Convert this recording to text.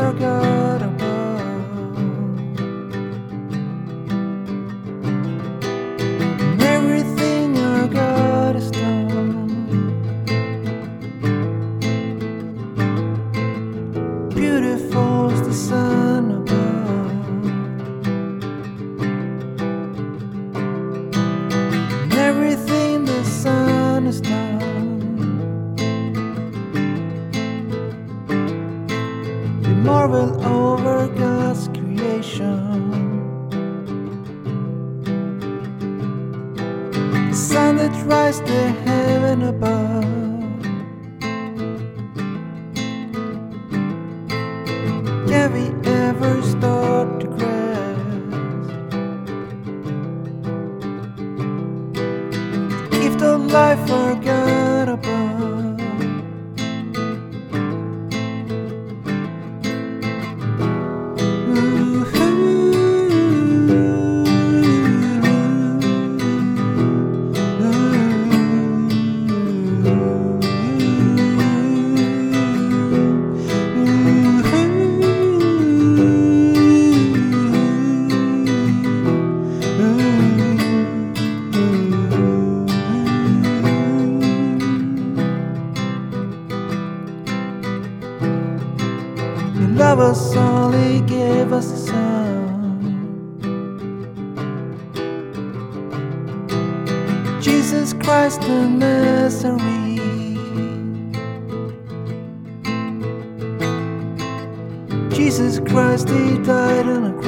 Beautiful marvel over God's creation. The sun that rises the heaven above. Have we ever stopped to grasp? Gift of life for Love us all, He gave us a son. Jesus Christ the Nazarene. Jesus Christ, He died on a